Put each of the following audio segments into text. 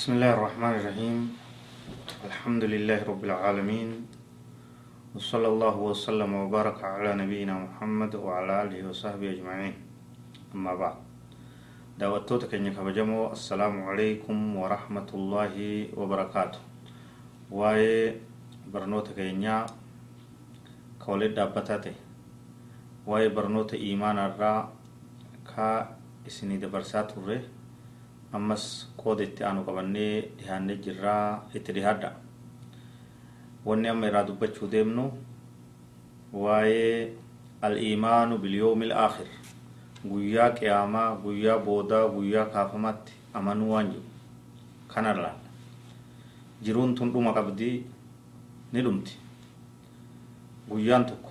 بسم الله الرحمن الرحيم. الحمد لله رب العالمين. وصلى الله وسلم وبارك على نبينا محمد وعلى آله وصحبه أجمعين. أما بعد. دعوتوتا كن كبجمو السلام عليكم ورحمة الله وبركاته. وآي برنوتا كينيا كولد دابتاتي. وآي برنوتا إيمان الرا كا إسني دبرسات الره ammas qooda itti aanu qabannee dhihaannee jirraa itti dhihaadha. Wanni amma irraa dubbachuu deemnu waa'ee al-iimaanu bilyoomi al-aakhir guyyaa qiyaamaa guyyaa boodaa guyyaa kaafamaatti amanuu waan jiru kana laalla jiruun tun dhuma qabdii ni dhumti. Guyyaan tokko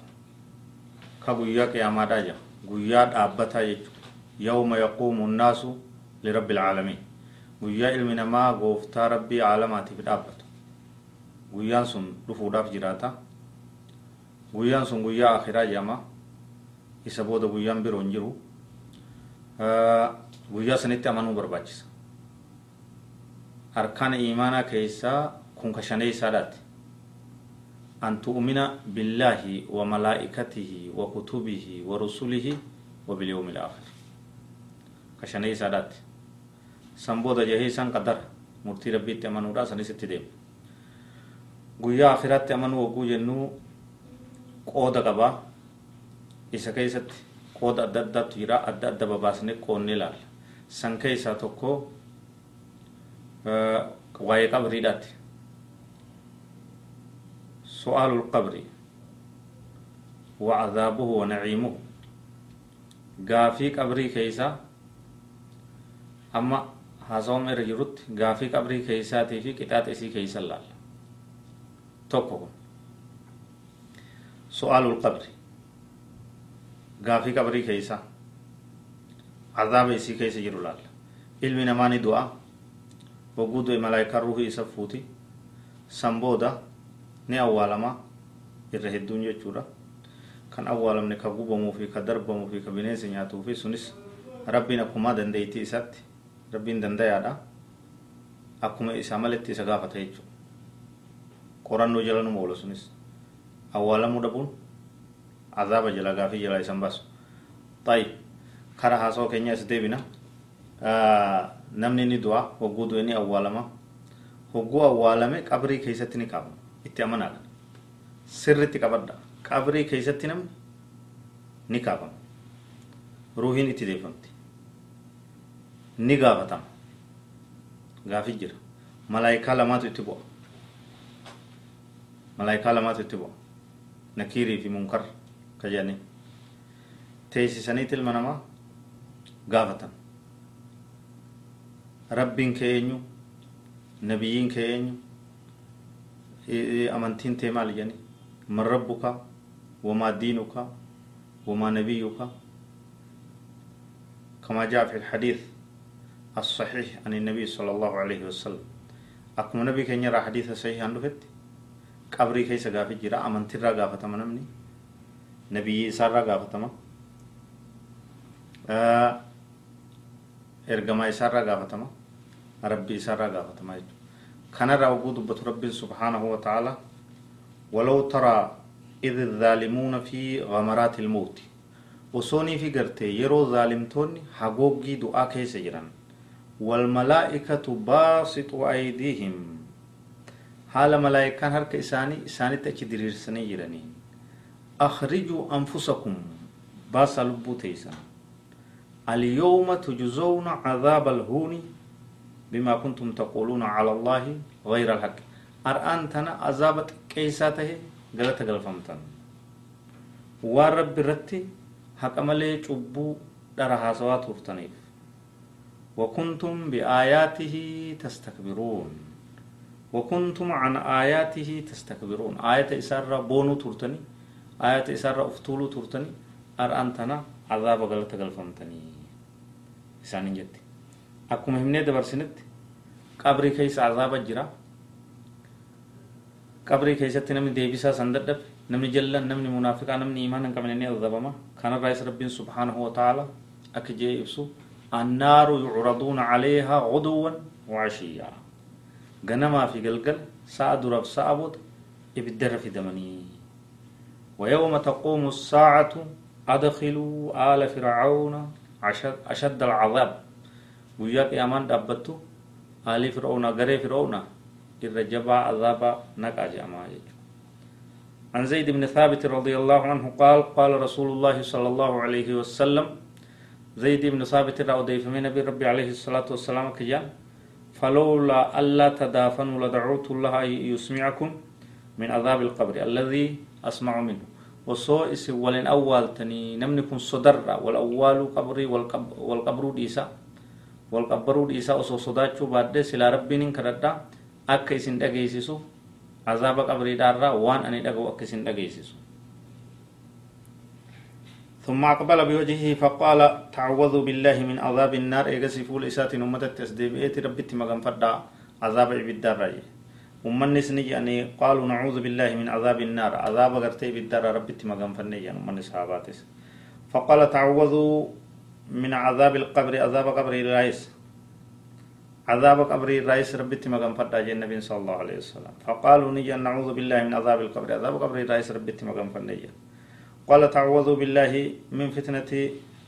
ka guyyaa qiyaamaadhaa jira. Guyyaa dhaabbataa jechuudha. Yawma yaquumu nnaasu لرب العالمين. ويا علمنا ما غوفتا ربي عالماتي في دابت ويا سن دفو داف جراتا. ويا سن ويا آخرا جاما. يسبود ويا بيرونجرو ا آه، ويا سنيت أمانو برباچس أركان إيمانا كيسا كون كشني ان تؤمن بالله وملائكته وكتبه ورسله وباليوم الآخر. Ka shanee isaadhaati san booda jehee san qadara murtii rabbiitti amanuudha sanis itti deema guyyaa akiraatti amanuu hogguu jennuu qooda qabaa isa keessatti qooda adda addaatu jira adda adda babaasne qoonnee ilaalla san keessaa tokko waa'ee qabriidhaati سؤال القبر وعذابه ونعيمه قافي قبري كيسا أما haasawama irra jirutti gaafii qabrii keeysaatii fi qixaaxa isii keeysan laalla tokko kun su'aalul qabri gaafii qabrii keeysa azaaba isii keeysa jiru laalla ilmi namaa ni du'a hogguu du'e malaayikaan ruuhii isa fuuti san booda ni awwaalama irra hedduun jechuudha kan awwaalamne ka gubamuu fi ka darbamuu fi ka bineensi nyaatuu fi sunis rabbiin akkumaa dandeeytii isatti rabbiin dandayaadha akkuma isaa maletti isa gaafata jechuudha qorannoo jala nu oola sunis awwaalamuu dhabuun azaaba jala gaafii jala isan baasu tayi kara haasawaa keenya is deebina namni ni du'a hogguu du'e ni awwaalama hogguu awwaalame qabrii keessatti ni kaafama itti amanaadha sirritti qabadha qabrii keessatti namni ni kaafama ruuhiin itti deeffamti ni gaafatama gaafii jira malaayikaa lamaatu itti bu'a malaayikaa lamaatu itti bu'a nakiirii fi munkar ka jedhanii teessisaniit ilma namaa gaafatan rabbiin kee eenyu nabiyyiin kee eenyu amantiin tee maal jedhani man rabbuka wamaa diinuka wamaa nabiyyuka كما جاء في الحديث الصحيح عن النبي صلى الله عليه وسلم. أكما نبي كان يرى حديث صحيح عنه فت قبري كيس غافي جرا أمن ترى غافة منمني نبي سارة غافة ما إرغما سارة غافة ما ربي سارة غافة ما كان راوغو دبت رب سبحانه وتعالى ولو ترى إذ الظالمون في غمرات الموت. وصوني في قرتي يرو ظالمتون حقوقي دعاء كيس جران. والملائكة باسطوا أيديهم. حال ملائكة هرك إساني إساني تأتي درير سني جراني أخرجوا أنفسكم. باس لبو اليوم تجزون عذاب الهون بما كنتم تقولون على الله غير الحق. أرآن تنا عذاب كيساته غلط غلفمتن ورب رتي haqa malee cubbuu dhara haasawaa turtaniif وكنتم بآياته تستكبرون وكنتم عن آياته تستكبرون آية إسارة بونو ترتني آية إسارة أفتولو ترتني أر أنتنا عذاب غلط غلفمتني إسانين جت أكو مهمني دبر سنت قبري كيس عذاب جرا قبري كيس تنمي ديبسا سنددب namni jallan namni munaafiqaa namni imaan hin qabne ni adabama kanarraas rabbiin subhaanahu wataala akka annaaru yucraduuna calayhaa guduwan wacashiyaa غنما في قلقل ساعة درب ساعة بود إبدر في دمني. ويوم تقوم الساعة أدخلوا آل فرعون أشد, العذاب. وياك أمان دابتو آل فرعون غري فرعون. الرجبا عذاب نقا جاما عن زيد بن ثابت رضي الله عنه قال قال رسول الله صلى الله عليه وسلم زيد بن ثابت رضي من نبي ربي عليه الصلاة والسلام كجان فلولا ألا تدافنوا لدعوت الله يسمعكم من عذاب القبر الذي أسمع منه. وصو إس ولن أول تني نمنكم صدر والأول قبري والقبر ديسا والقبر ديسا وصو صداتشو بعد سلا ربين كردا أكا إسن دقيسيسو عذاب قبري دارا وان أني أكا إسن دقيسيسو. ثم أقبل بوجهه فقال تعوذوا بالله من عذاب النار. إيغسي فول إسات أمة التسديبئة ربتي مغان فدا عذاب عبد الرأي ummanni isni jedhanii qaaluu nacuudu billaahi min cadaabi innaar cadaaba gartee ibiddaarra rabbitti maganfanne jedhan ummanni sahabaatis faqaala tacwaduu min cadaabi alqabri cadaaba qabri irraayis عذاب قبر الرئيس ربي تمغن فدا جن النبي صلى الله عليه وسلم. فقالوا نجي نعوذ بالله من عذاب القبر عذاب قبر الرئيس ربي تمغن فدا قال تعوذوا بالله من فتنة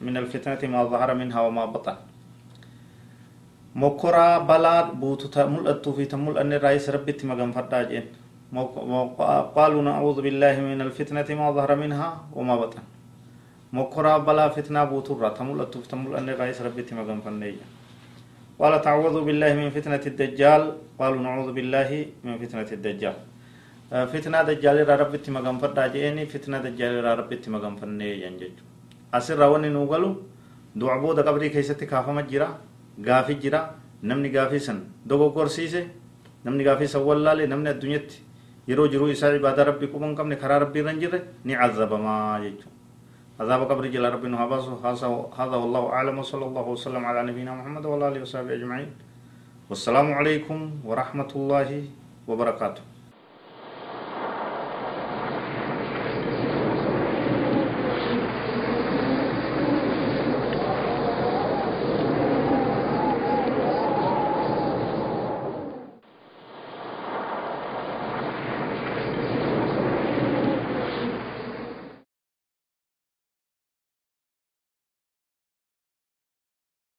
من الفتنة ما ظهر منها وما بطن. مقرا بلاد بوتو تمل في تمل أن رئيس ربي تمغم فرداجين قالوا نعوذ بالله من الفتنة ما ظهر منها وما بطن. مقرا بلا فتنة بوتو را تمل في تمل أن رئيس ربي تمغم فرداجين قال تعوذوا بالله من فتنة الدجال. قالوا نعوذ بالله من فتنة الدجال. را ربتي مغان فدا جيني فتنة دجال را ربتي مغان فني ينجج أسر راوني نوغلو دعبو دا قبري كيستي كافة مجرا gaafii jira namni gaafii san dogoggorsiise namni gaafii san wallaale namni addunyatti yeroo jiruu isaa ibaadaa rabbii quba hin qabne karaa rabbii irra hin jirre ni cazabamaa jechuudha. عذاب قبر جل ربنا هذا والله أعلم وصلى الله وسلم على نبينا محمد وعلى آله وصحبه أجمعين والسلام عليكم ورحمة الله وبركاته